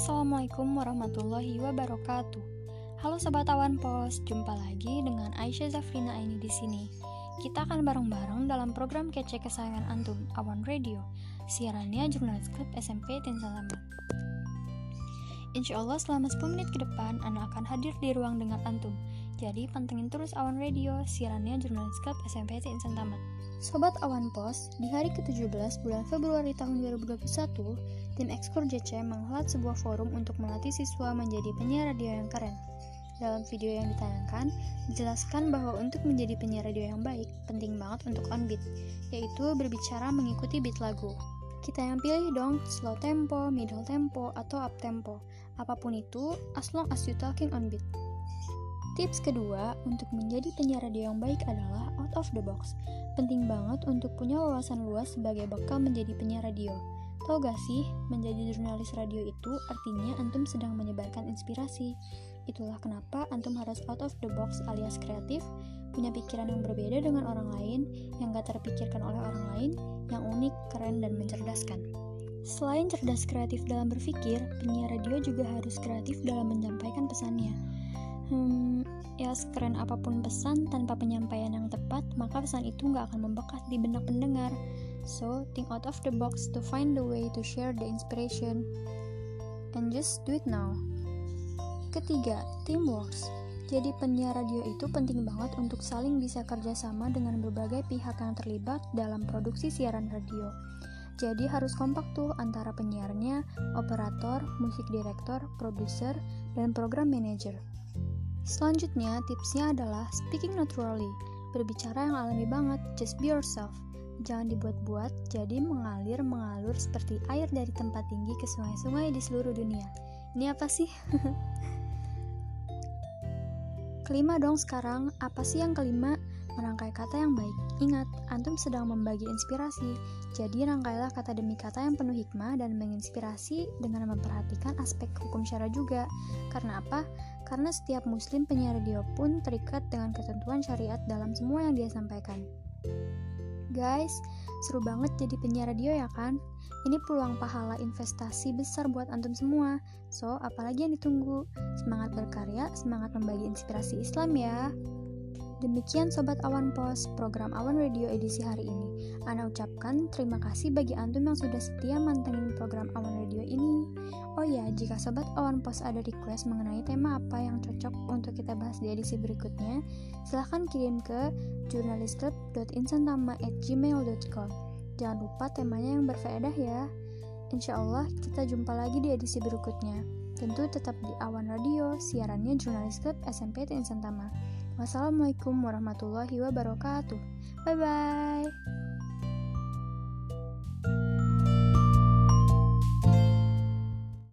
Assalamualaikum warahmatullahi wabarakatuh. Halo sobat Awan Pos, jumpa lagi dengan Aisyah Zafrina ini di sini. Kita akan bareng-bareng dalam program kece kesayangan antum, Awan Radio. Siarannya Jurnalis Klub SMP Tinsalaman. Insya Allah selama 10 menit ke depan, Anda akan hadir di ruang dengar antum. Jadi pantengin terus Awan Radio, siarannya Jurnalis Klub SMP Insan Taman. Sobat Awan Pos, di hari ke-17 bulan Februari tahun 2021, tim Ekskor JC menghelat sebuah forum untuk melatih siswa menjadi penyiar radio yang keren. Dalam video yang ditayangkan, dijelaskan bahwa untuk menjadi penyiar radio yang baik, penting banget untuk on beat, yaitu berbicara mengikuti beat lagu. Kita yang pilih dong, slow tempo, middle tempo, atau up tempo. Apa pun itu, as long as you talking on beat. Tips kedua untuk menjadi penyiar radio yang baik adalah out of the box. Penting banget untuk punya wawasan luas sebagai bakal menjadi penyiar radio. Tahu gak sih, menjadi jurnalis radio itu artinya antum sedang menyebarkan inspirasi. Itulah kenapa antum harus out of the box alias kreatif, punya pikiran yang berbeda dengan orang lain, yang gak terpikirkan oleh orang lain, yang unik, keren, dan mencerdaskan. Selain cerdas kreatif dalam berpikir, penyiar radio juga harus kreatif dalam menyampaikan pesannya. Hmm, ya sekeren apa pun pesan tanpa penyampaian yang tepat, maka pesan itu nggak akan membekas di benak pendengar. So, think out of the box to find the way to share the inspiration. And just do it now. Ketiga, teamwork. Jadi penyiar radio itu penting banget untuk saling bisa kerjasama dengan berbagai pihak yang terlibat dalam produksi siaran radio. Jadi harus kompak tuh antara penyiarnya, operator, musik direktor, produser, dan program manager. Selanjutnya, tipsnya adalah speaking naturally. Berbicara yang alami banget, just be yourself. Jangan dibuat-buat, jadi mengalir-mengalur seperti air dari tempat tinggi ke sungai-sungai di seluruh dunia. Ini apa sih? kelima dong sekarang, apa sih yang kelima? Merangkai kata yang baik. Ingat, antum sedang membagi inspirasi. Jadi rangkailah kata demi kata yang penuh hikmah dan menginspirasi dengan memperhatikan aspek hukum syara juga. Karena apa? Karena setiap muslim penyiar radio pun terikat dengan ketentuan syariat dalam semua yang dia sampaikan. Guys, seru banget jadi penyiar radio ya kan? Ini peluang pahala investasi besar buat antum semua. So, apalagi yang ditunggu? Semangat berkarya, semangat membagi inspirasi Islam ya. Demikian Sobat Awan Pos, program Awan Radio edisi hari ini. Ana ucapkan terima kasih bagi Antum yang sudah setia mantengin program Awan Radio ini. Oh ya, jika Sobat Awan Pos ada request mengenai tema apa yang cocok untuk kita bahas di edisi berikutnya, silahkan kirim ke jurnalistlab.insantama@gmail.com. Jangan lupa temanya yang berfaedah ya. Insya Allah kita jumpa lagi di edisi berikutnya. Tentu tetap di Awan Radio, siarannya Jurnalis Club SMP Insantama. Wassalamualaikum warahmatullahi wabarakatuh. Bye bye.